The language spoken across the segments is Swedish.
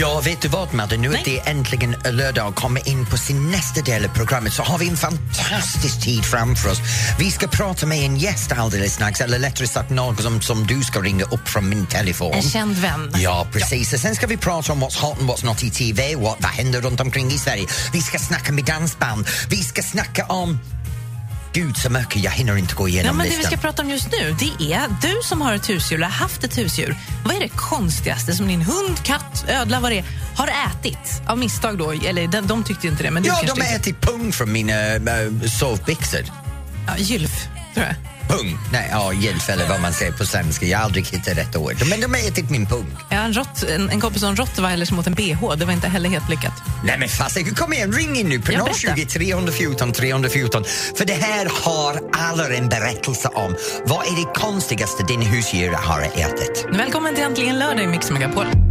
Ja, vet du vad Madde? Nu är det äntligen lördag och kommer in på sin nästa del av programmet så har vi en fantastisk tid framför oss. Vi ska prata med en gäst alldeles strax, eller lättare sagt någon som, som du ska ringa upp från min telefon. En känd vän. Ja, precis. Och sen ska vi prata om what's hot and what's not i TV, what, vad händer runt omkring i Sverige. Vi ska snacka med dansband, vi ska snacka om Gud så mycket, jag hinner inte gå igenom Ja, men det vi listan. ska prata om just nu det är du som har ett husdjur, har haft ett husdjur. Vad är det konstigaste som din hund, katt, ödla, vad det är, har ätit? Av misstag då, eller de, de tyckte inte det. Men Ja, de har ätit pung från mina uh, sovbyxor. ja, Gylf, tror jag. Pung? Nej, ja, gylf eller vad man säger på svenska. Jag har aldrig hittat rätt ord. Men de har ätit min pung. Har en, rott, en, en kompis som rottweiler som åt en bh. Det var inte heller helt lyckat. Nej men fasiken, kom igen, ring in nu på Ja, berätta. 020 314 314. För det här har alla en berättelse om. Vad är det konstigaste din husdjur har ätit? Välkommen till Äntligen lördag i Mix Megapol.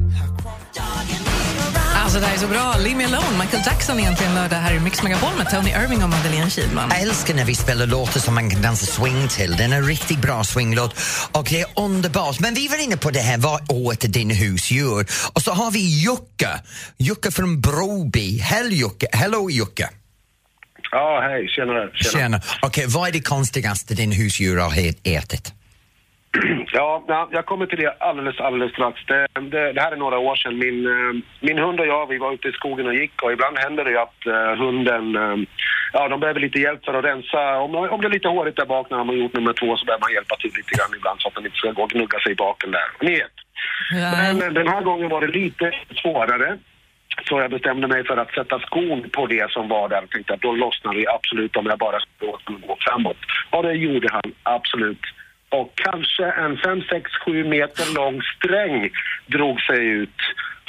Alltså det här är så bra. Leave me alone. Michael Jackson egentligen lördag här i Mix Megapol med Tony Irving och Madeleine Kihlman. Jag älskar när vi spelar låtar som man kan dansa swing till. Den är en riktigt bra swinglåt och det är underbart. Men vi var inne på det här, vad åt din husdjur? Och så har vi Jocke. Jocke från Broby. Hej Jocke. Hello Jocke. Ja, hej. Tjenare. Tjena. Tjena. Okej, vad är det konstigaste din husdjur har ätit? Ja, ja, jag kommer till det alldeles, alldeles strax. Det, det, det här är några år sedan. Min, eh, min hund och jag, vi var ute i skogen och gick och ibland händer det ju att eh, hunden, eh, ja de behöver lite hjälp för att rensa. Om, om det är lite hårigt där bak när de har gjort nummer två så behöver man hjälpa till lite grann ibland så att den inte ska gå och gnugga sig i baken där. Ni vet. Men eh, den här gången var det lite svårare. Så jag bestämde mig för att sätta skon på det som var där och tänkte att då lossnar det absolut om jag bara skulle gå framåt. Och det gjorde han absolut. Och kanske en 5, 6, 7 meter lång sträng drog sig ut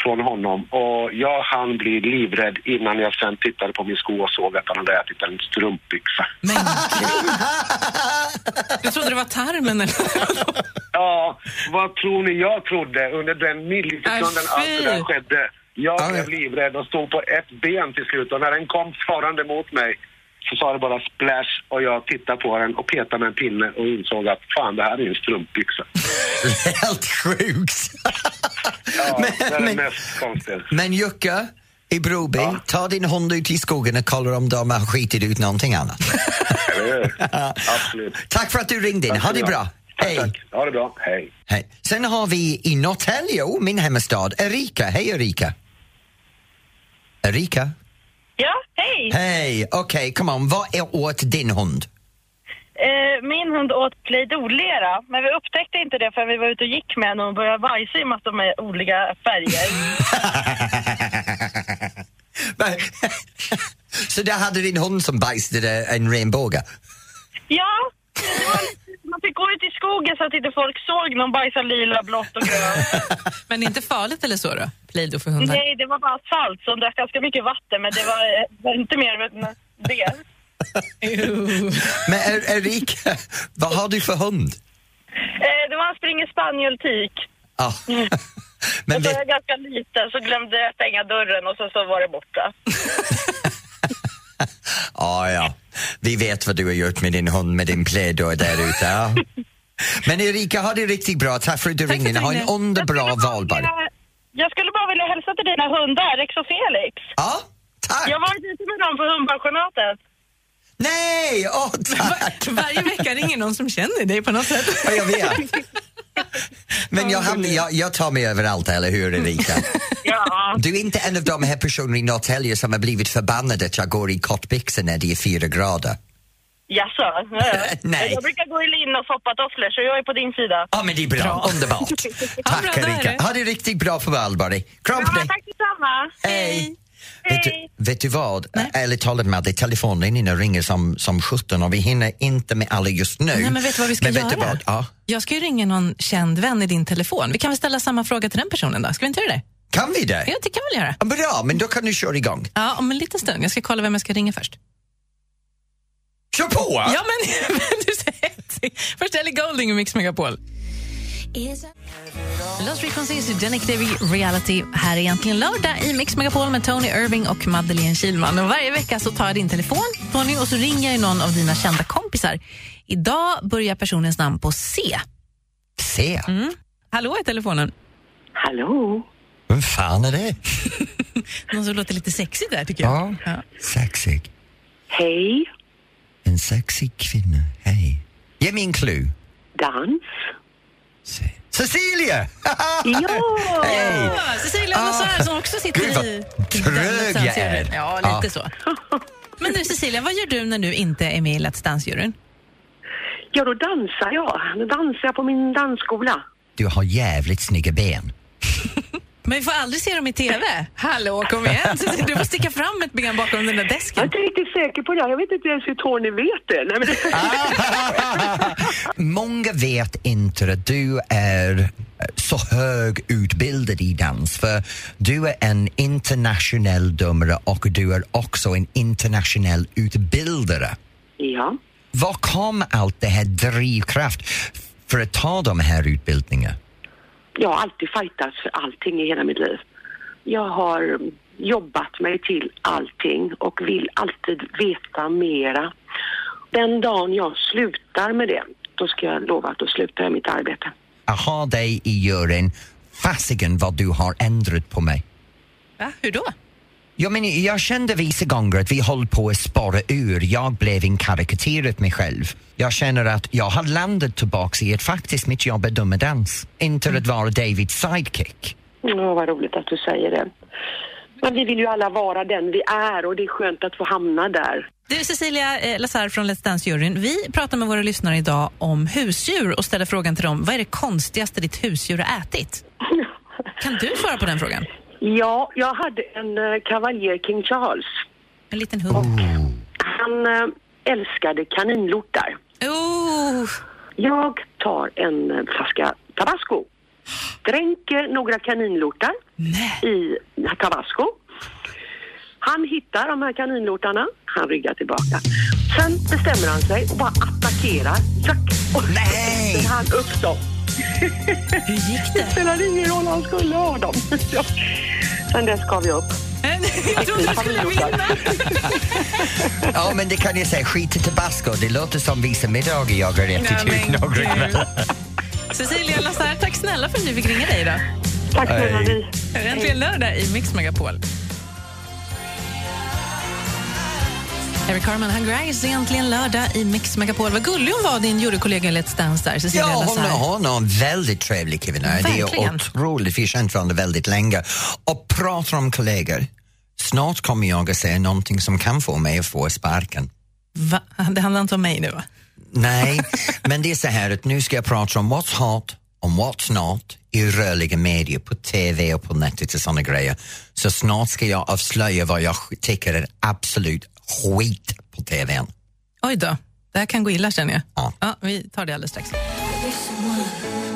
från honom och jag hann bli livrädd innan jag sen tittade på min sko och såg att han hade ätit en strumpbyxa. Men gud! Du trodde det var tarmen eller? Ja, vad tror ni jag trodde under den millisekunden allt det där skedde? Jag Ja, blev livrädd och stod på ett ben till slut och när den kom farande mot mig så sa det bara splash och jag tittade på den och petade med en pinne och insåg att fan det här är en strumpbyxa. Helt sjukt! Ja, det är det men, mest konstiga. men Jocke i Broby, Ja. ta din hund ut i skogen och kolla om de har skitit ut någonting annat. Absolut. Tack för att du ringde in, Tack ha det bra. Tack, Hej. tack. Ha det bra. Hej. Hej. Sen har vi i Norrtälje, min hemmastad, Erika. Hej Erika. Erika? Ja, hej! Hej, okej, come on, vad är åt din hund? Eh, min hund åt Play-Doh-lera, men vi upptäckte inte det förrän vi var ute och gick med henne och hon började bajsa i massor med olika färger. Så där hade din hund som bajsade en regnbåge? ja, det var man fick gå ut i skogen så att inte folk såg någon bajsa lila, blått och grönt. Men inte farligt eller så då? Play-Doh för hundar? Nej, det var bara salt, så hon drack ganska mycket vatten, men det var, eh, var inte mer än det. Men Er- Erika, vad har du för hund? Eh, det var en springer spaniel-tik. Ja. Men Och så var jag ganska liten, så glömde jag stänga dörren och så, så var det borta. ja, ja, vi vet vad du har gjort med din hund med din plädor där ute. Ja. Men Erika, ha det riktigt bra. Tack för att du Tack ringde Ha en bara valborg. vilja- Jag skulle bara vilja hälsa till dina hundar, Rex och Felix. Ja, tack! Jag var ute med dem på hundpensionatet. Nej, åh tack! Varje vecka ringer någon som känner dig på något sätt. Ja, jag vet. Men jag, hamnar, jag, jag tar mig överallt, eller hur Erika? Ja. Du är inte en av de här personerna i Norrtälje som har blivit förbannade att jag går i kortbyxor när det är fyra grader. Jaså? Ja. Nej. Jag brukar gå i linne och foppatofflor, så jag är på din sida. Ja, men det är bra. Bra. Underbart. Tack Erika. Erik. Ha det riktigt bra på Valborg. Kram på Ja, dig. tack detsamma. Hej. Vet du, Hej. vet du vad? Ärligt talat med det telefonlinjerna ringer som, som 17 och vi hinner inte med alla just nu. Nej, men vet du vad vi ska men vet göra? Du vad? Ja. Jag ska ju ringa någon känd vän i din telefon. Vi kan väl ställa samma fråga till den personen då? Ska vi inte göra det? Kan vi det? Ja, det kan vi göra. Ja, Bra, men då kan du köra igång. Ja, om en liten stund. Jag ska kolla vem jag ska ringa först. Hallå? Ja, men, men du hetsig. Först Ellie Golding och Mix Megapol. Lost Frequencies, Jennick Davy, Reality. Här är egentligen lördag i Mix Megapol med Tony Irving och Madeleine Kilman. Och varje vecka så tar jag din telefon, Tony, och så ringer jag någon av dina kända kompisar. Idag börjar personens namn på C. Se, Hallå i telefonen. Hallå? Vem fan är det? Någon som låter lite sexigt där, tycker jag. Ja, sexig. Hej? En sexig kvinna, hej. Ge mig en clue. Dans? Se. Cecilia! Ja! Ja, Cecilia Lazar som också sitter Gud, vad i... trög jag är. Ja, lite Ja. så. Men du Cecilia, vad gör du när du inte är med i Let's Dance-juryn? Ja, då dansar jag. Då dansar jag på min dansskola. Du har jävligt snygga ben. Men vi får aldrig se dem i TV. Hallå, kom igen! Du får sticka fram ett ben bakom den där Jag är desken. inte riktigt säker på det. Jag vet inte ens hur Tony vet det. Nej, men. Många vet inte att du är så högutbildad i dans för du är en internationell dömare och du är också en internationell utbildare. Ja. Var kom allt det här drivkraft för att ta de här utbildningarna? Jag har alltid fightats för allting i hela mitt liv. Jag har jobbat mig till allting och vill alltid veta mera. Den dagen jag slutar med det, då ska jag lova att då slutar jag mitt arbete. Jag har dig i juryn, fasiken vad du har ändrat på mig. Va? Hur då? Jag, men, jag kände vissa gånger att vi höll på att spara ur. Jag blev en karikatyr av mig själv. Jag känner att jag har landat tillbaka i att faktiskt mitt jobb är dum dans. Inte att vara Davids sidekick. Ja, vad roligt att du säger det. Men vi vill ju alla vara den vi är och det är skönt att få hamna där. Du Cecilia eh, Lazar från Let's Dance-juryn. Vi pratar med våra lyssnare idag om husdjur och ställer frågan till dem. Vad är det konstigaste ditt husdjur har ätit? Kan du svara på den frågan? Ja, jag hade en uh, kavaljer King Charles. En liten hund. Han eh, älskade kaninlortar. Oh, Jag tar en eh, flaska tabasco, dränker några kaninlortar nej. i tabasco. Han hittar de här kaninlortarna, han ryggar tillbaka. Sen bestämmer han sig och bara attackerar. Jack! Och Nej! han upp dem. Hur gick Det det? spelar ingen roll, han skulle ha dem. Sen dess gav jag upp. Jag trodde du skulle vinna. Ja, men det kan jag säga. Skit i tabasco. Det låter som vissa middagar jag har ätit ut några kvällar. Cecilia Lazar, tack snälla för att du fick ringa dig idag. Tack snälla ni. Äntligen lördag i Mix Megapol. Eric Carmen, Hunger Eyes, är äntligen lördag i Mix Megapol. Vad gullig hon var, din jurykollega i Let's Dance där, Cecilia Ja, hon, hon är en väldigt trevlig kvinna. Det är otroligt. Vi har känt varandra väldigt länge. Och pratar om kollegor. Snart kommer jag att säga någonting som kan få mig att få sparken. Va? Det handlar inte om mig nu, va? Nej, men det är så här att nu ska jag prata om what's hot, om what's not i rörliga medier, på TV och på nätet och såna grejer. Så snart ska jag avslöja vad jag tycker är absolut skit på TVn. Oj då, det här kan gå illa känner jag. Ja. Ja, vi tar det alldeles strax.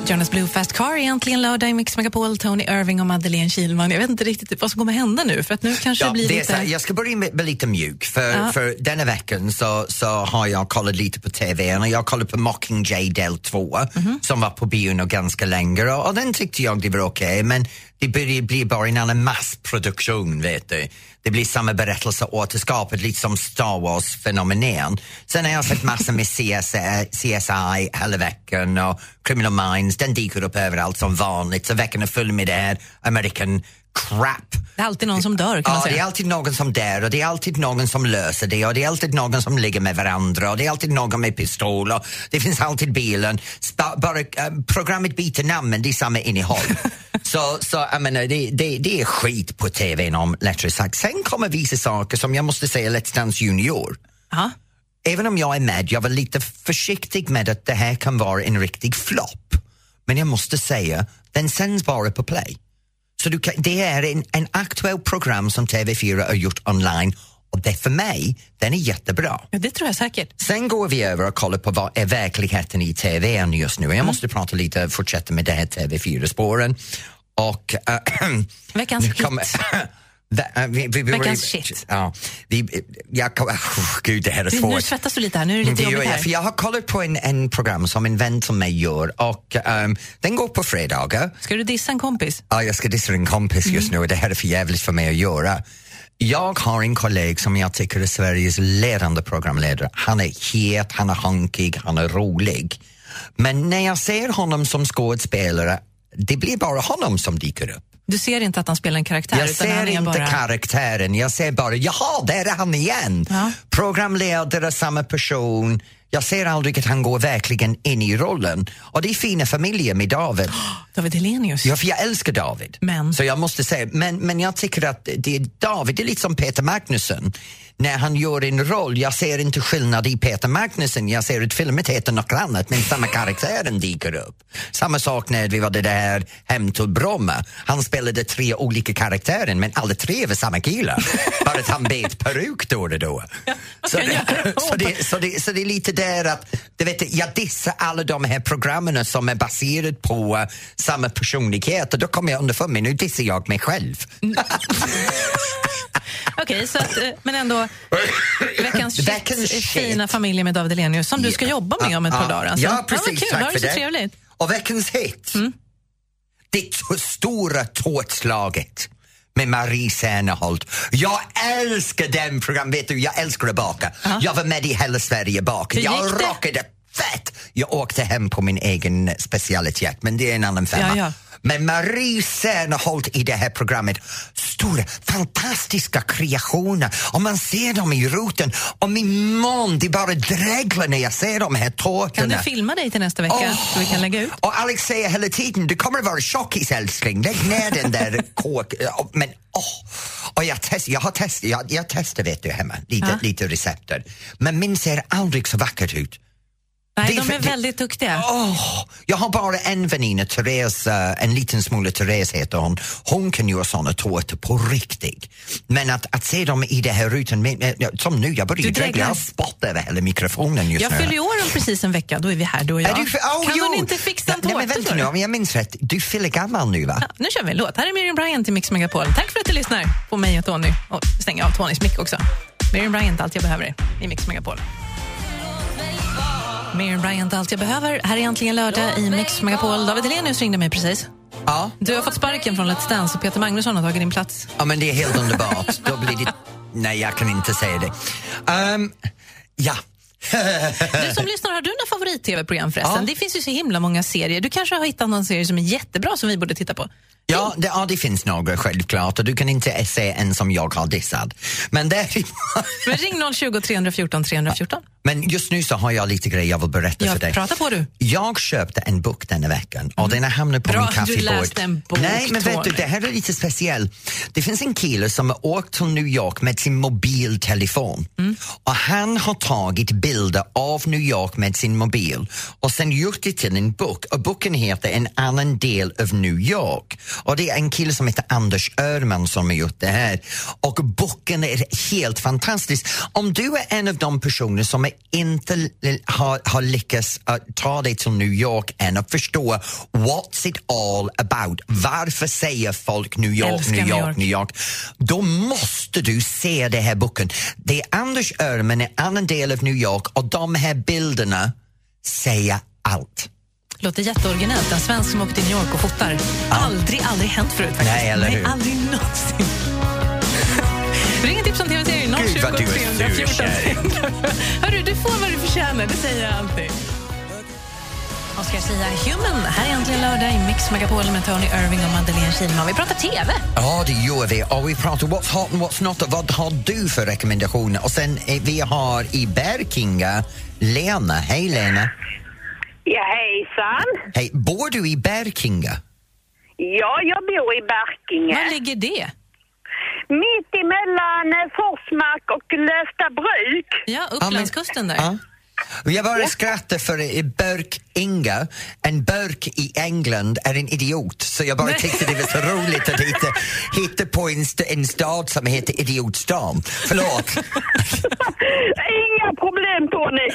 Jonas Blue Fast Car äntligen lördag i Mix Megapol. Tony Irving och Madeleine Kilman. Jag vet inte riktigt vad som kommer hända nu, för att nu kanske det blir det lite... här, jag ska börja med, med lite mjuk, för, Ja. för denna veckan så, så har jag kollat lite på TV och jag kollade på Mockingjay del 2 Mhm. som var på bio ganska länge och, och den tyckte jag det var okej men det börjar bli bara en annan massproduktion vet du. Det blir samma berättelse återskapet, lite som Star Wars-fenomenen. Sen har jag sett massor med CSI, CSI hela veckan och Criminal Minds, den dyker upp överallt som vanligt så veckan är full med det här American crap. Det är alltid någon som dör, kan man Ja, säga. det är alltid någon som dör och det är alltid någon som löser det och det är alltid någon som ligger med varandra och det är alltid någon med pistol och det finns alltid bilen. Spa, bara, eh, programmet byter namn men det är samma innehåll. så så jag menar, det, det, det är skit på TV om lättare sagt. Sen kommer vissa saker som jag måste säga Let's Dance Junior. Ja. Även om jag är med, jag var lite försiktig med att det här kan vara en riktig flopp. Men jag måste säga, den sänds bara på play. Så du kan, det är en, en aktuell program som TV4 har gjort online och det för mig, den är jättebra. Ja, det tror jag säkert. Sen går vi över och kollar på vad är verkligheten i TV just nu. Jag måste prata lite, fortsätta med det här TV4-spåren. Och äh, Veckans nu äh, vi, vi, vi, Veckans shit. Ja, vi, jag, oh, gud, det här är Nu svårt. svettas du lite här, nu är det lite Det jobbigt jag, här. för jag har kollat på en, en program som en vän till mig gör och ehm, den går på fredagar. Ska du dissa en kompis? Ja, jag ska dissa en kompis just nu och det här är för jävligt för mig att göra. Jag har en kollega som jag tycker är Sveriges ledande programledare. Han är het, han är hankig, han är rolig. Men när jag ser honom som skådespelare, det blir bara honom som dyker upp. Du ser inte att han spelar en karaktär? Jag utan ser han är inte bara... karaktären, jag ser bara, jaha, där är han igen. Ja. Programledare, samma person. Jag ser aldrig att han går verkligen in i rollen. Och det är fina familjer med David. David Hellenius. Ja, för jag älskar David. Men? Så jag måste säga, men, men jag tycker att det är David, det är lite som Peter Magnusson. När han gör en roll, jag ser inte skillnad i Peter Magnusson, jag ser att filmen heter något annat men samma karaktären dyker upp. Samma sak när vi var det där Hem till Bromma. Han spelade tre olika karaktärer men alla tre var samma killar. Bara att han bet peruk då och då. så, det, så, det, så, det, så det är lite där att, du vet, jag dissar alla de här programmen som är baserade på eh, samma personlighet och då kommer jag underfund med nu dissar jag mig själv. Okej, så att, eh, men ändå veckans, shit, shit. fina familjer med David Hellenius som du ska jobba med om ett par dagar. Alltså. Ja, precis. vad kul, tack ha det för så det. trevligt. Och veckans hit. Det t- stora tårtslaget med Marie Serneholt. Jag älskar den program, vet du, jag älskar att baka. Jag var med i Hela Sverige bakar. Jag det? rockade fett! Jag åkte hem på min egen specialitet, men det är en annan femma. Ja, ja. Men Marie Serneholt i det här programmet, stora fantastiska kreationer och man ser dem i roten och min mun, det bara dreglar när jag ser de här tårtorna. Kan du filma dig till nästa vecka Åh! så vi kan lägga ut? Och Alex säger hela tiden, du kommer att vara tjockis älskling, lägg ner den där kåk... Men åh! Och jag, test, jag har testat, jag, jag testar vet du hemma, lite, Ja. lite recepter. Men min ser aldrig så vackert ut. Nej, de är väldigt duktiga. Åh, jag har bara en väninna, Therese, eh, en liten smula Therese heter hon. Hon kan göra såna tårtor på riktigt. Men att, att se dem i det här rutan, som nu, jag börjar Du dregla, jag har spott över hela mikrofonen just Jag nu. fyller ju år om precis en vecka, då är vi här du och jag. Du oh, kan jo. hon inte fixa en Nej, tårta? men vänta nu, om jag minns rätt, du fyller gammal nu va? Ja, nu kör vi en låt. Här är Miriam Bryant i Mix Megapol. Tack för att du lyssnar på mig och Tony. Och stänga av Tonys mick också. Miriam Bryant, allt jag behöver i Mix Megapol. Miriam Bryant, allt jag behöver. Här är äntligen lördag i Mix Megapol. David Hellenius ringde mig precis. Ja. Du har fått sparken från Let's Dance och Peter Magnusson har tagit din plats. Ja, men det är helt underbart. Då blir det... Nej, jag kan inte säga det. Ehm, ja. Du som lyssnar, har du några favorit-tv-program förresten? Ja. Det finns ju så himla många serier. Du kanske har hittat någon serie som är jättebra som vi borde titta på? Ja det, ja, det finns några självklart och du kan inte se en som jag har dissad. Men, däremot, Men ring 020 314 314. men just nu så har jag lite grejer jag vill berätta Ja, för dig. prata på du. Jag köpte en bok denna veckan och den har hamnat på Bra min att du kaffebord. läste en bok, Nej, men vet du, det här är lite speciellt. Det finns en kille som har åkt till New York med sin mobiltelefon Mm. och han har tagit bilder av New York med sin mobil och sen gjort det till en bok och boken heter En annan del av New York och det är en kille som heter Anders Öhrman som har gjort det här och boken är helt fantastisk. Om du är en av de personer som inte har, har lyckats uh, ta dig till New York än och förstå what's it all about, varför säger folk New York, New New York, York. New York, då måste du se den här boken. Det är Anders Öhrman, en annan del av New York och de här bilderna säger allt. Låter jätteoriginellt. En svensk som åker till New York och fotar. Aldrig, aldrig hänt förut faktiskt. Nej, eller hur? Nej, aldrig någonsin. Ring tips om tv-serien Gud, 020 vad du är sur, 314 kärring. 314. Hörru, du får vad du förtjänar, det säger jag alltid. Oscar Sia, Human. Här är äntligen lördag i Mix Megapol med Tony Irving och Madeleine Kihlman. Vi pratar TV. Ja, det gör vi. Och vi pratar what's hot and what's not. Vad har du för rekommendationer? Och sen eh, vi har i Berkinga Lena. Hej Lena. Ja, hejsan. Hej, bor du i Berkinga? Ja, jag bor i Barkinge. Var ligger det? Mitt emellan eh, Forsmark och Lövsta bruk. Ja, Upplandskusten där. Ja. Jag bara skrattar för i Burk-Inga, en burk i England är en idiot så jag bara tyckte det var så roligt att hitta, hitta på en, st- en stad som heter Idiotstan. Förlåt. Inga problem, Tony.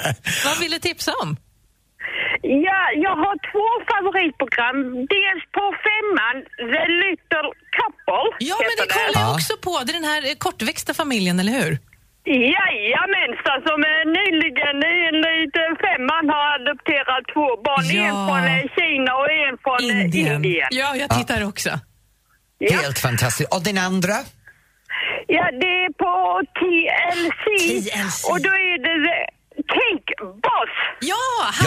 Vad vill du tipsa om? Ja, jag har två favoritprogram. Dels på femman, The Little Couple. Ja, men det kollar jag också på. Det är den här eh, kortväxta familjen, eller hur? Jajamensan, som eh, nyligen enligt eh, femman har adopterat två barn. Ja. En från eh, Kina och en från eh, Indien. Ja, jag tittar också. Helt fantastiskt. Och den andra? Ja, det är på TLC. Och då är det The. Ja,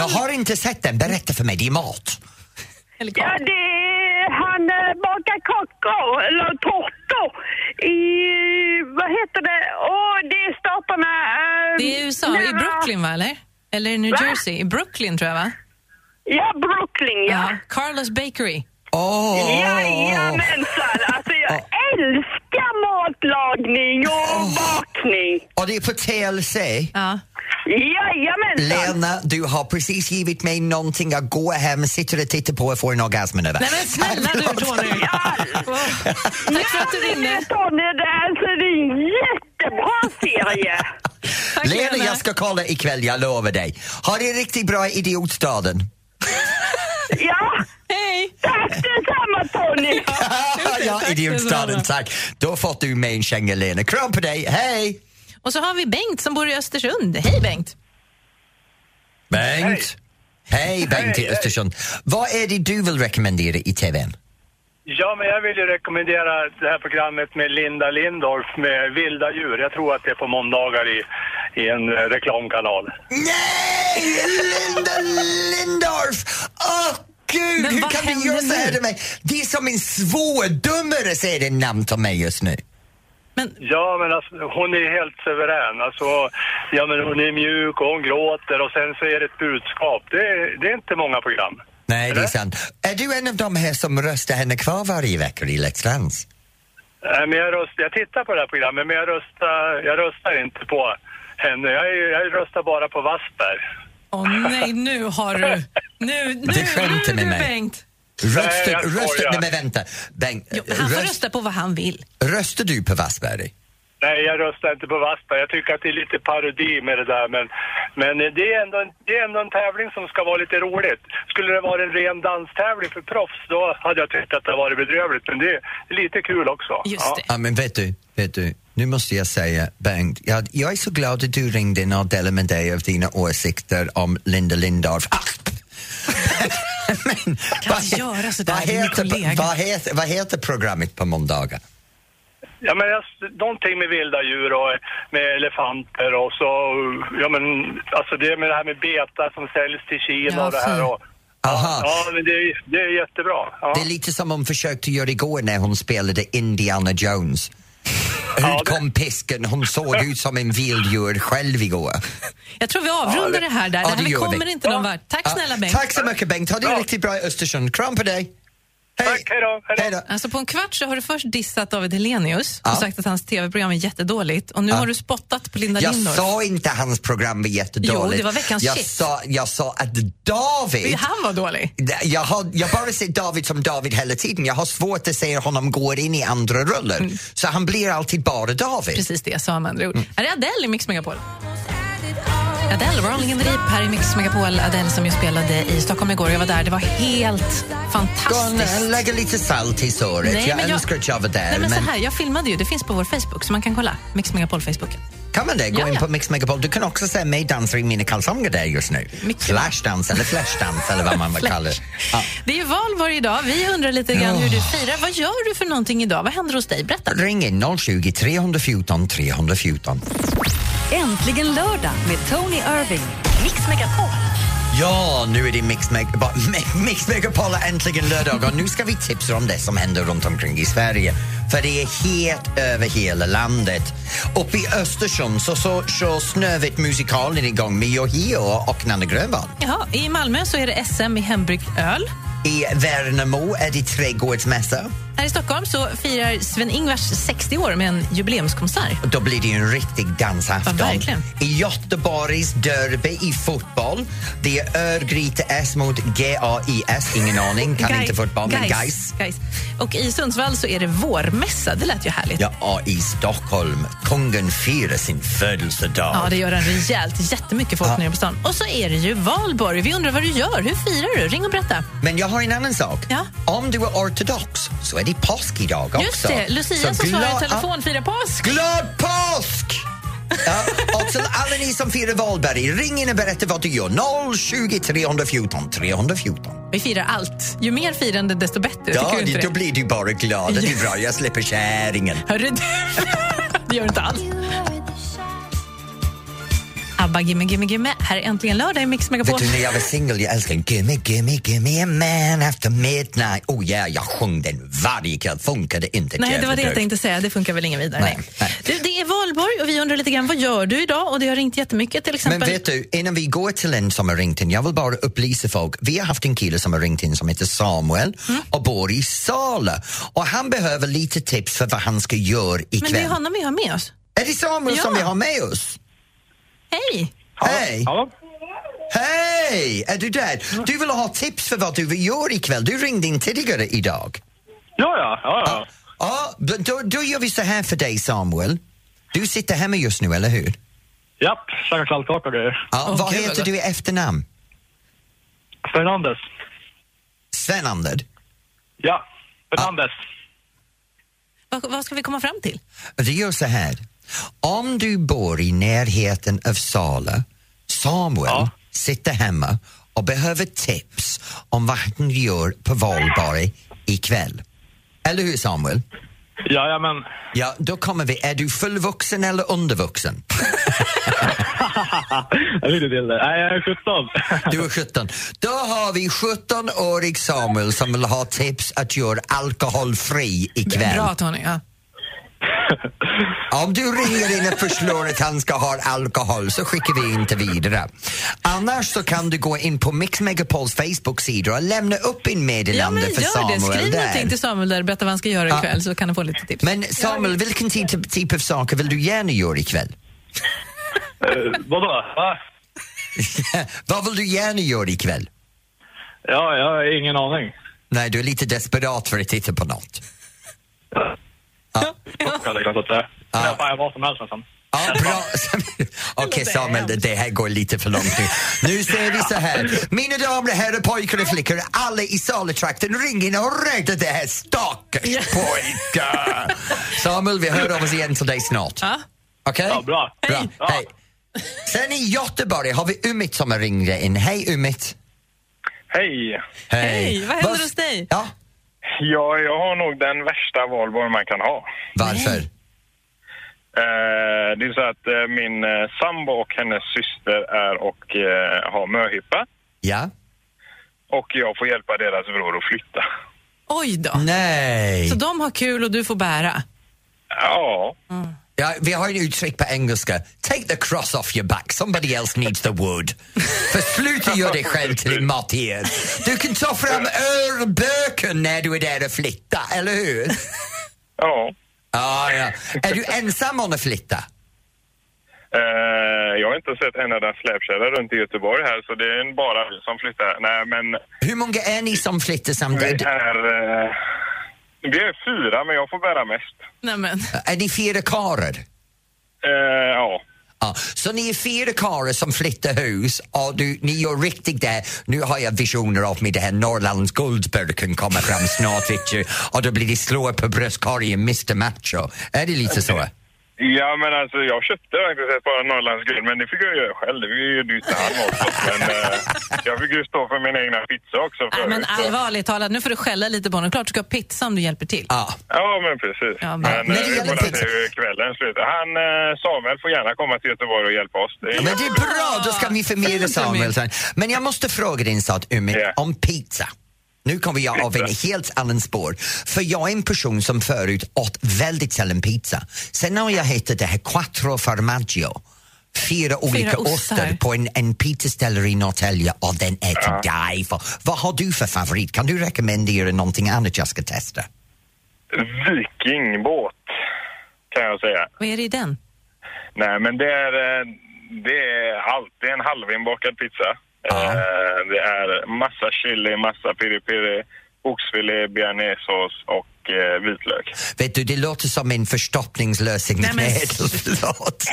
Jag har inte sett den. Berätta för mig, det är mat. Ja, det är han eh, bakar kakor, eller tårtor i, vad heter det, åh, det är staterna... eh, Det är USA, i Brooklyn va, eller? Eller i New Va? Jersey? I Brooklyn tror jag va? Ja, Brooklyn, ja. Carlos Bakery. Åh! Jajamensan, alltså jag älskar matlagning och bakning. Och det är på TLC? Ja. Jajamensan. Lena, du har precis givit mig någonting att gå hem, sitter och tittar på och får en orgasm över. Nej men snälla du Tony! Tack för att du ringde. Tony, det är alltså det är en jättebra serie. Lena, jag ska kolla ikväll, jag lovar dig. Ha det riktigt bra i Idiotstaden. Ja. Hej! Tack detsamma Tony. ja, Idiotstaden, tack. Då fått du med en känga, Lena. Kram på dig, hej! Och så har vi Bengt som bor i Östersund. Hej Bengt! Bengt! Hej, Bengt i Östersund. Vad är det du vill rekommendera i TVn? Ja, men jag vill ju rekommendera det här programmet med Linda Lindorff med vilda djur. Jag tror att det är på måndagar i, i en eh, reklamkanal. Nej, Linda Lindorff! Åh, gud, Men hur vad kan du göra så här nu? till mig? Det är som en svårdummare, säger det namn till mig just nu. Ja, men alltså, hon är helt suverän. Alltså, ja, men hon är mjuk och hon gråter och sen så är det ett budskap. Det, är- det är inte många program. Nej, det är sant. Är du en av de här som röstar henne kvar varje vecka i Let's Dance? Nej, men jag, röst, jag tittar på det här programmet, men jag röstar, jag röstar inte på henne. Jag, jag röstar bara på Wassberg. Åh nej, nu har du... Nu, nu, Du skämtar nu med du mig. Bengt! Röstar, Nej, skojar. nej men vänta. Bengt, Han får röst, rösta på vad han vill. röstar du på Wassberg? Nej, jag röstar inte på Wassberg. Jag tycker att det är lite parodi med det där. Men, men det, är ändå en, det är ändå en tävling som ska vara lite roligt. Skulle det vara en ren danstävling för proffs, då hade jag tyckt att det varit bedrövligt. Men det är lite kul också. ja. Ja, men vet du, vet du, nu måste jag säga, Bengt, jag, jag är så glad att du ringde in och delade med dig av dina åsikter om Linda Lindorff. Ah! men, kan inte göra så där, vad, heter, vad, heter, vad heter programmet på måndagar? Ja, men jag, någonting med vilda djur och med elefanter och så, ja men, alltså det med det här med beta som säljs till Kina Ja, och det här och... Aha. Ja, men det, är- det är jättebra. Ja. Det är lite som hon försökte göra igår när hon spelade Indiana Jones. Ut kom pisken, hon såg ut som en vilddjur själv igår. Jag tror vi avrundar det här där. Ja, det här det gör kommer vi. inte någon vart. Tack snälla Bengt. Tack så mycket Bengt, ha det riktigt bra i Östersund. Kram på dig! Tack, hej då! Hej då. Alltså på en kvart så har du först dissat David Helenius Ja. och sagt att hans tv-program är jättedåligt och nu Ja. har du spottat på Linda Jag Lindorff. sa inte hans program var jättedåligt. Jo, det var veckans jag shit. sa, jag sa att David... Han var dålig. Jag har jag bara ser David som David hela tiden. Jag har svårt att se honom gå in i andra roller. Så han blir alltid bara David. Mm. Precis det jag sa med andra ord. Här är Adele i Mix Megapol. Adele, Rolling in the Deep här i Mix Megapol. Adele som ju spelade i Stockholm igår. Jag var där. Det var helt fantastiskt. Och Lägga lite salt i såret. Nej, jag jag- önskar att jag var där. Nej, men så men här, jag filmade ju. Det finns på vår Facebook så man kan kolla. Mix Megapol Facebook. Kan man det? Gå Ja, in ja. på Mix Megapol. Du kan också se mig dansa i mina kalsonger där just nu. Flashdans eller flashdans eller vad man vill kalla det. Ja. Det är ju val varje dag. Vi undrar lite grann hur du firar. Vad gör du för någonting idag? Vad händer hos dig? Berätta. Ring in 020 314 314. Äntligen lördag med Tony Irving. Mix Megapol. Ja, nu är det Mix, Meg Mix Megapol äntligen lördag och nu ska vi tipsa om det som händer runt omkring i Sverige. För det är helt över hela landet. Uppe i Östersund så, så kör Snövit musikalen igång med Yohio och Nanne Grönvall. Jaha, I Malmö så är det SM i hembryggt öl. I Värnamo är det trädgårdsmässa. Här i Stockholm så firar Sven-Ingvars 60 år med en jubileumskonsert. Då blir det ju en riktig dansafton. Ja, verkligen. I Göteborgs derby i fotboll. Det är Örgryte S mot GAIS, ingen aning, kan Gai- inte fotboll, men Gais. Och i Sundsvall så är det vårmässa. Det lät ju härligt. Ja, och i Stockholm, kungen firar sin födelsedag. Ja, det gör den rejält. Jättemycket folk Ja. nere på stan. Och så är det ju valborg. Vi undrar vad du gör. Hur firar du? Ring och berätta. Men jag har en annan sak. Ja. Om du är ortodox så är det påsk idag också. Just det, Lucia som svarar i telefon firar påsk. Glad påsk! Ja, och till alla ni som firar valborg, ring in och berätta vad du gör. 020 314 314. Vi firar allt. Ju mer firande, desto bättre. Ja, det, då blir du bara glad. Det är bra, jag slipper kärringen. Hörru du. det gör du inte alls. ABBA, gimme, gimme, gimme. Här är äntligen lördag i Mix Megapol. Vet du, när jag var singel, jag älskade Gimme, gimme, gimme a man after midnight. Oh yeah, jag sjöng den varje kväll. Funkade inte. Nej, det var det jag tänkte säga. Det funkar väl ingen vidare. Nej, Nej. Du, det är valborg och vi undrar lite grann, vad gör du idag? Och det har ringt jättemycket till exempel. Men vet du, innan vi går till en som har ringt in, jag vill bara upplysa folk. Vi har haft en kille som har ringt in som heter Samuel Mm. och bor i Sala. Och han behöver lite tips för vad han ska göra Men det är ikväll. honom vi har med oss. Är det Samuel Ja. som vi har med oss? Hej! Hej! Hej! Är du där? Du vill ha tips för vad du vill göra ikväll. Du ringde in tidigare idag. Ja, ja. ja, ja. Ja, då, då gör vi så här för dig Samuel. Du sitter hemma just nu, eller hur? Japp, käkar kladdkaka och grejer. Ja, Åh, vad heter du i efternamn? Fernandes. Svenander? Ja, Fernandes. Vad, vad ska vi komma fram till? Det gör så här. Om du bor i närheten av Sala, Samuel Ja. sitter hemma och behöver tips om vad han gör på valborg ikväll. Eller hur Samuel? Jajamän. Ja, då kommer vi. Är du fullvuxen eller undervuxen? Jag vill till det. Nej, jag är 17. Du är 17. Då har vi 17-årig Samuel som vill ha tips att göra alkoholfri ikväll. Bra Tony. Ja. Om du ringer in och förslår att han ska ha alkohol så skickar vi inte vidare. Annars så kan du gå in på Mix Megapols Facebook-sida och lämna upp en Ja, meddelande men för Samuel det. Skriv där. någonting till Samuel där, berätta vad han ska göra Ja. ikväll så kan du få lite tips. Men Samuel, vilken typ, typ av saker vill du gärna göra ikväll? Eh, Vadå? Va? Vad vill du gärna göra ikväll? Ja, jag har ingen aning. Nej, du är lite desperat för att titta på något. Hade jag säga. Ja. Jag fan vad som helst nästan. Ja, bra. Okej Samuel, det, det här går lite för långt nu. Nu säger vi så här. Mina damer och herrar, pojkar och flickor, alla i Saletrakten, ring in och rädda det här stackars pojkar. Samuel, vi hör av oss igen till dig snart. Ja. Okej? Ja, bra. bra. Hej. Ja. Hej. Sen i Göteborg har vi Umit som har ringt in. Hej Umit. Hej! Hej, vad händer hos dig? Ja, Ja, jag har nog den värsta valborg man kan ha. varför? Eh, det är så att eh, min eh, sambo och hennes syster är och eh, har möhippa. Ja? Och jag får hjälpa deras bror att flytta. Oj då. Nej. Så de har kul och du får bära? Ja. Ja, vi har ett uttryck på engelska. Take the cross off your back, somebody else needs the wood. För sluta göra dig själv till en martyr. Du kan ta fram örböken när du är där och flytta, eller hur? Ja. Ja, ja. Är du ensam om att flytta? Eh, jag har inte sett en enda släpkärra runt i Göteborg här, så det är bara vi som flyttar. Nej, men Hur många är ni som flyttar vi samtidigt? är... Eh, vi är fyra, men jag får bära mest. Nämen. Är ni fyra karlar? Eh, ja. Ja, så ni är fyra karlar som flyttar hus och du, ni gör riktigt det. Nu har jag visioner av mig det här Norrlands guldburken kommer fram snart vet du. Och då blir det slå på bröstkorgen Mr Macho. Är det lite så? Ja, men alltså jag köpte faktiskt ett par Norrlands guld, men det fick jag göra själv. Det gjorde ju inte han också. Men eh, jag fick ju stå för min egna pizza också förut. men så- allvarligt talat, nu får du skälla lite på honom. Klart du ska ha pizza om du hjälper till. Ja. Ja, men precis. Ja, men- men När det eh, vi gäller får pizza- se hur kvällen slutar. Han, eh, Samuel, får gärna komma till Göteborg och hjälpa oss. Det är Men det är bra, då ska vi förmedla. Samuel sen. Men jag måste fråga dig en sak, Umi, Ja. om pizza. Nu kommer jag av en helt annan spår. För jag är en person som förut åt väldigt sällan pizza. Sen har jag hittat det här quattro formaggio. Fyra olika ostar. ostar på en, en pizzaställe i Norrtälje och den är till dig för. Vad har du för favorit? Kan du rekommendera någonting annat jag ska testa? vikingbåt, kan jag säga. Vad är det i den? Nej, men det är, eh, det är allt. Det är en halvinbakad pizza. Eh, det är massa chili, massa piri-piri, oxfilé, bearnaisesås och eh, vitlök. Vet du, det låter som en förstoppningslösningsmedel. Förlåt.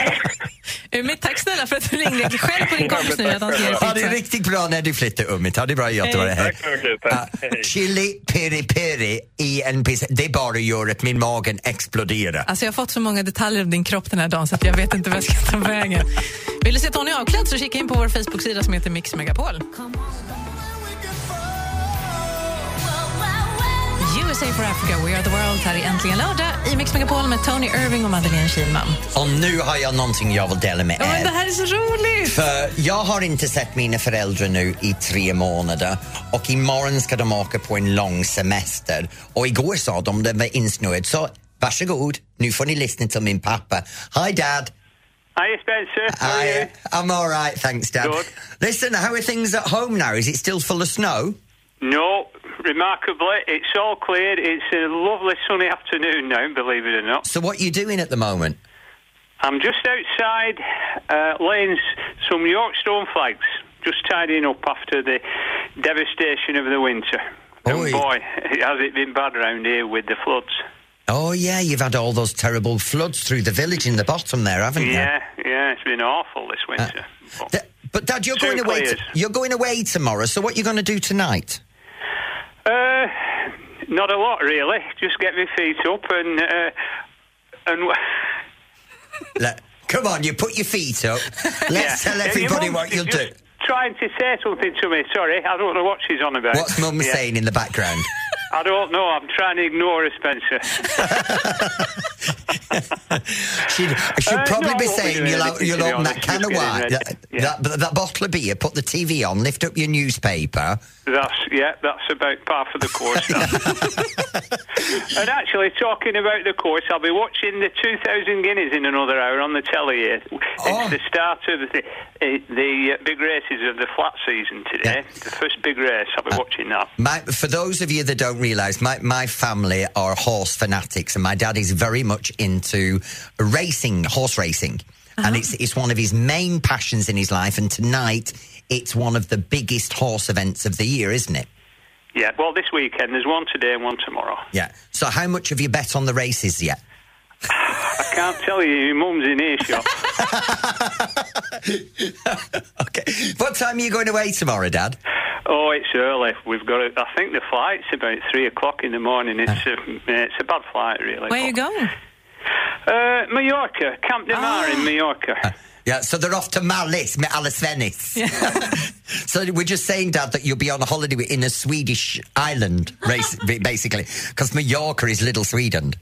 Umit, tack snälla för att du ringde själv på din kompis nu att han ska ge dig Ha det pizza. riktigt bra när du flyttar Umit. Ha det bra i Göteborg. Hej. Tack så mycket. Tack. Ja, chili peri peri i en pizza, det bara gör att min magen exploderar. Alltså jag har fått så många detaljer om din kropp den här dagen så att jag vet inte vad jag ska ta vägen. Vill du se Tony avklädd så kika in på vår Facebook-sida som heter Mix Megapol. USA for Africa, We are the world här i Äntligen lördag i Mix Megapol med Tony Irving och Madeleine Kilman. Och nu har jag någonting jag vill dela med Ja, men er. det här är så roligt! För jag har inte sett mina föräldrar nu i tre månader och imorgon ska de åka på en lång semester. Och igår sa de det var insnöat så varsågod, nu får ni lyssna till min pappa. Hi dad! Hi Spencer, how are you? Hi, I'm all right, thanks dad. Good. Listen, how are things at home now? Is it still full of snow? No, remarkably, it's all cleared. It's a lovely sunny afternoon now, believe it or not. So what are you doing at the moment? I'm just outside uh, laying some York stone flags, just tidying up after the devastation of the winter. And boy, has it been bad around here with the floods. Oh yeah, you've had all those terrible floods through the village in the bottom there, haven't you? Yeah, yeah, it's been awful this winter. Th- but Dad, you're going away. you're going away tomorrow. So what are you going to do tonight? Uh, not a lot, really. Just get my feet up and uh, and. Let- come on, you put your feet up. Let's Yeah. tell everybody mum what you'll do. Trying to say something to me. Sorry, I don't know what she's on about. What's Mum Yeah. saying in the background? I don't know. I'm trying to ignore her, Spencer. She'd, she'd Uh, probably no, be won't be saying you'll, anything, you'll open that can of wine, that, Yeah. that, that bottle of beer, put the TV on, lift up your newspaper. That's yeah. That's about par for the course. and actually, talking about the course, I'll be watching the 2,000 Guineas in another hour on the telly. Here. It's the start of the uh, the uh, big races of the flat season today. The first big race. I'll be watching that. My, for those of you that don't realise, my, my family are horse fanatics, and my dad is very much into racing, horse racing. And uh-huh. it's, it's one of his main passions in his life. And tonight, it's one of the biggest horse events of the year, isn't it? Yeah. Well, this weekend there's one today and one tomorrow. Yeah. So, how much have you bet on the races yet? I can't tell you. Your mum's in earshot. Okay. What time are you going away tomorrow, Dad? Oh, it's early. We've got. A, I think the flight's about three o'clock in the morning. It's ah. a, it's a bad flight, really. Where are you going? Uh, Mallorca, Camp de Mar in ah. Mallorca. Uh, yeah, so they're off to Mallis, med Alice Venice. so we're just saying, Dad, that you'll be on a holiday in a Swedish island, basically, because Mallorca is little Sweden.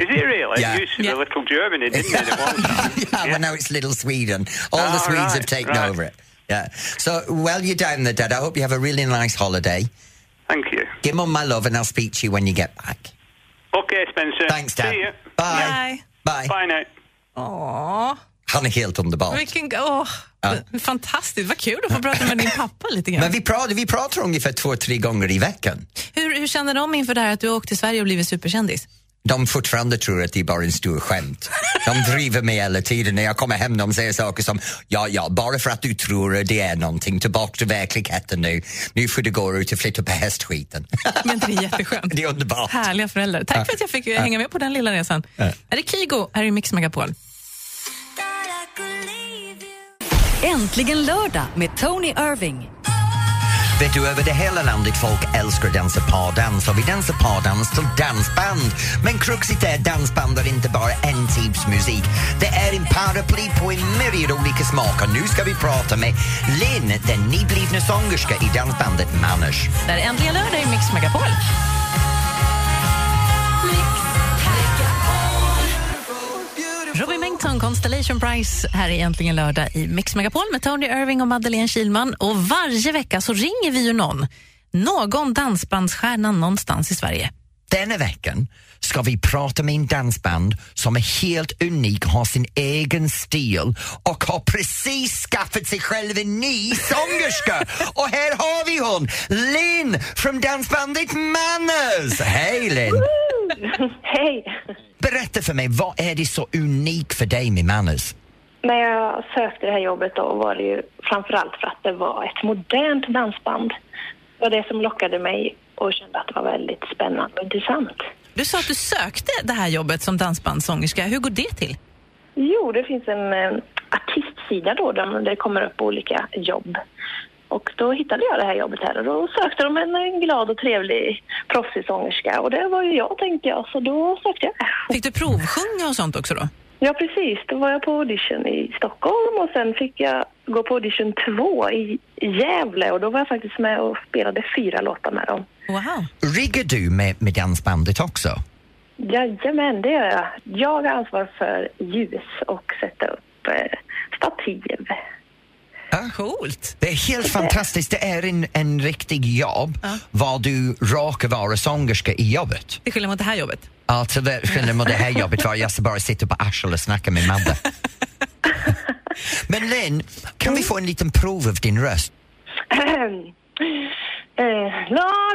Is it really? Yeah. It used to be Little Germany, didn't it? At one time. yeah, well, now it's little Sweden. All the Oh, Swedes right, have taken right. over it. Yeah. So while you're down there, Dad, I hope you have a really nice holiday. Thank you. Give Mum my love, and I'll speak to you when you get back. Okay, Spencer. Thanks, Dad. See you. Bye. Bye. Bye now. Han är helt underbar. vilken... Åh, Fantastiskt, vad kul att få prata med din pappa lite grann. Men vi pratar, vi pratar ungefär två, tre gånger i veckan. Hur, hur känner de inför det här att du har åkt till Sverige och blivit superkändis? De fortfarande tror att det är bara en stor skämt. De driver mig hela tiden. När jag kommer hem de säger saker som ja, ja, bara för att du tror att det är någonting, tillbaka till verkligheten nu. Nu får du gå ut och flytta på hästskiten. Men det är jätteskönt? Det är underbart. Härliga föräldrar. Tack för att jag fick Ja. hänga med på den lilla resan. Ja. Är det Kygo här i Mix Megapol? Äntligen lördag med Tony Irving. Vet du, över det hela landet folk älskar att dansa pardans och vi dansar pardans till dansband. Men kruxet är dansband är inte bara en typs musik. Det är en paraply på en myriad olika smaker. Nu ska vi prata med Linn, den nyblivna sångerska i dansbandet Manners. Det är äntligen lördag i Mix Megapol. Robin Bengtsson, Constellation Prize här är äntligen lördag i Mix Megapol med Tony Irving och Madeleine Kilman. Och varje vecka så ringer vi ju någon, någon dansbandsstjärna någonstans i Sverige. Denna veckan ska vi prata med en dansband som är helt unik, har sin egen stil och har precis skaffat sig själv en ny sångerska. och här har vi hon, Linn från dansbandet Manners. Hej Linn! Hej! Berätta för mig, vad är det så unikt för dig med Manners? När jag sökte det här jobbet då var det ju framförallt för att det var ett modernt dansband. Det var det som lockade mig och kände att det var väldigt spännande och intressant. Du sa att du sökte det här jobbet som dansbandssångerska. Hur går det till? Jo, det finns en eh, artistsida då där det kommer upp olika jobb. Och då hittade jag det här jobbet här och då sökte de en, en glad och trevlig proffsig sångerska och det var ju jag tänkte jag, så då sökte jag. Fick du provsjunga och sånt också då? Ja, precis. Då var jag på audition i Stockholm och sen fick jag gå på audition två i Gävle och då var jag faktiskt med och spelade fyra låtar med dem. Wow. Riggar du med, med dansbandet också? Jajamän, det gör jag. Jag har ansvar för ljus och sätta upp eh, stativ. Coolt! Det är helt fantastiskt. Det är en, en riktig jobb var du råkar vara sångerska i jobbet. Till skillnad mot det här jobbet. Alltså det skillnad mot det här jobbet var jag ska bara sitta på arslet och snacka med Madde. Men Lynn, kan vi få en liten prov av din röst? Eh, Lord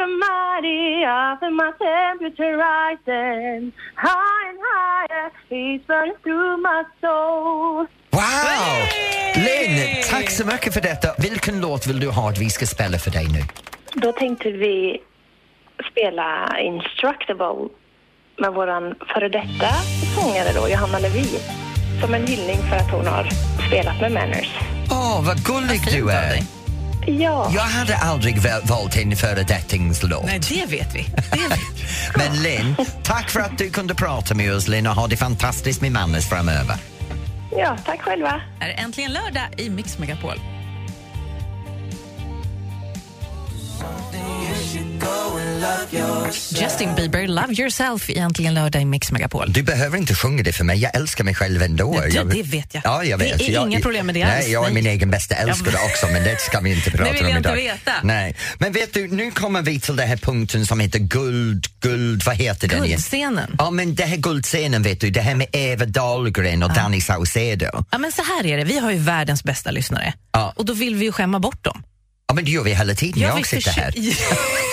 I feel my temperature rising high and higher, He's burning through my soul. Wow! Lynn, tack så mycket för detta. Vilken låt vill du ha att vi ska spela för dig nu? Då tänkte vi spela Instructable med våran före detta sångare då, Johanna Levi. Som en hyllning för att hon har spelat med Manners. Åh, vad gullig du är! Ja. Jag hade aldrig valt en föredettingslåt. Nej, det vet vi. Men Lynn, tack för att du kunde prata med oss Lynn och ha det fantastiskt med Mannes framöver. Ja, tack själva. Är det äntligen lördag i Mix Megapol? Justin Bieber, Love yourself, egentligen lördag i Mix Megapol. Du behöver inte sjunga det för mig, jag älskar mig själv ändå. Nej, det- jag, det vet jag. Ja, jag Det vet. är jag, inga problem med det alls. Nej, jag är min egen bästa älskare Ja. också men det ska vi inte prata Det vill om jag inte idag. veta. Nej. Men vet du, nu kommer vi till den här punkten som heter guld, guld, vad heter den? igen? Guldscenen. Ja, men det här guldscenen vet du, det här med Eva Dahlgren och Danny Saucedo. Ja, men så här är det, vi har ju världens bästa lyssnare. Ja. Och då vill vi ju skämma bort dem. Ja, men det gör vi hela tiden, Ja, jag vi sitter här.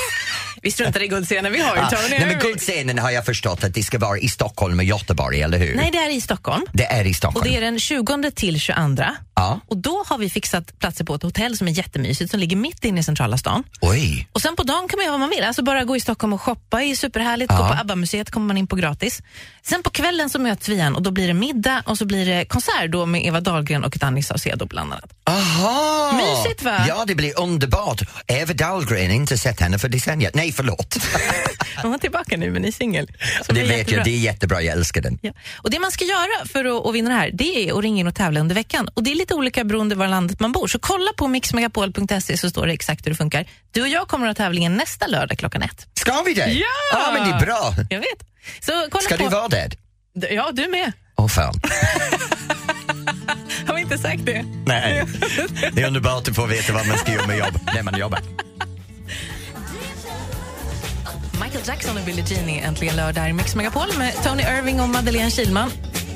vi struntar i guldscenen, vi har ju Ja, Tony nej, men guldscenen har jag förstått att det ska vara i Stockholm och Göteborg, eller hur? Nej, det är i Stockholm. Det är i Stockholm. Och det är den 20 till 22. Ja. Och då har vi fixat platser på ett hotell som är jättemysigt som ligger mitt inne i centrala stan. Oj. Och sen på dagen kan man göra vad man vill. Alltså bara gå i Stockholm och shoppa är superhärligt. Gå Ja. på ABBA-museet kommer man in på gratis. Sen på kvällen så möts vi igen och då blir det middag och så blir det konsert då med Eva Dahlgren och Danny Saucedo bland annat. Aha! Mysigt, va? Ja, det blir underbart. Eva Dahlgren, inte sett henne för decennier. Nej, förlåt. Hon är tillbaka nu men är singel. Det är vet jättebra. jag, det är jättebra, jag älskar den. Ja. Och Det man ska göra för att, att vinna det här det är att ringa in och tävla under veckan. Och Det är lite olika beroende var i landet man bor. Så kolla på mixmegapol.se så står det exakt hur det funkar. Du och jag kommer att ha tävlingen nästa lördag klockan ett. Ska vi det? Ja! Ja, men det är bra. Jag vet. Så kolla Ska på... du vara där? Ja, du med. Åh fan. Har vi inte sagt det? Nej. Det är underbart att få veta vad man ska göra med jobb när man jobbar. Michael Jackson och Billie Jean är äntligen lördag i Mix Megapol med Tony Irving och Madeleine Kilman.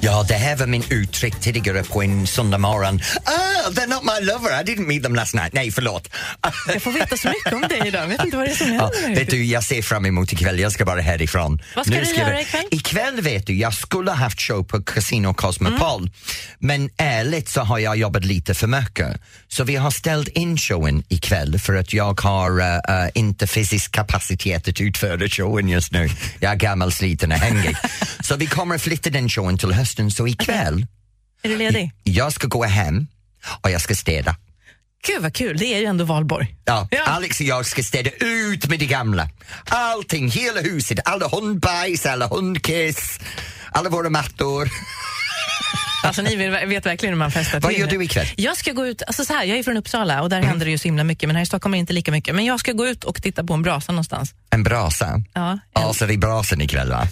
Ja, det här var min uttryck tidigare på en söndag morgon. Ah, they're not my lover, I didn't meet them last night. Nej, förlåt. Jag får veta så mycket om dig idag. Jag vet inte vad det är som Ja, händer. vet du, jag ser fram emot ikväll. Jag ska bara härifrån. Vad ska Nu du jag- göra ikväll? Ikväll vet du, jag skulle ha haft show på Casino Cosmopol. Mm. Men ärligt så har jag jobbat lite för mycket. Så vi har ställt in showen ikväll för att jag har eh, eh, inte fysisk kapacitet att utföra showen just nu. Jag är gammal, sliten och hängig. så vi kommer att flytta den showen till hösten. Så ikväll, Är du ledig? jag ska gå hem och jag ska städa. Gud vad kul, det är ju ändå valborg. Ja, Alex och jag ska städa ut med det gamla. Allting, hela huset, alla hundbajs, alla hundkiss, alla våra mattor. Alltså ni vet, verkligen hur man festar Vad gör du ikväll? Jag ska gå ut, alltså så här, jag är från Uppsala och där Mm. händer det ju så himla mycket men här i Stockholm är det inte lika mycket. Men jag ska gå ut och titta på en brasa någonstans. En brasa? Ja, Ja, så det är brasan ikväll va?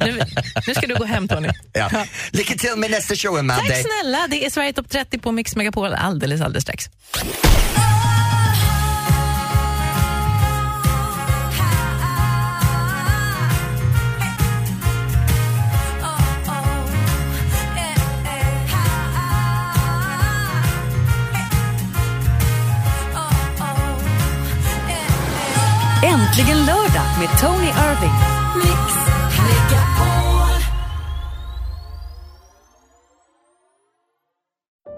Nu, nu ska du gå hem Tony. Ja. Lycka till med nästa show, Madde. Tack snälla, det är Sverige topp 30 på Mix Megapol alldeles, alldeles strax. Äntligen lördag med Tony Irving.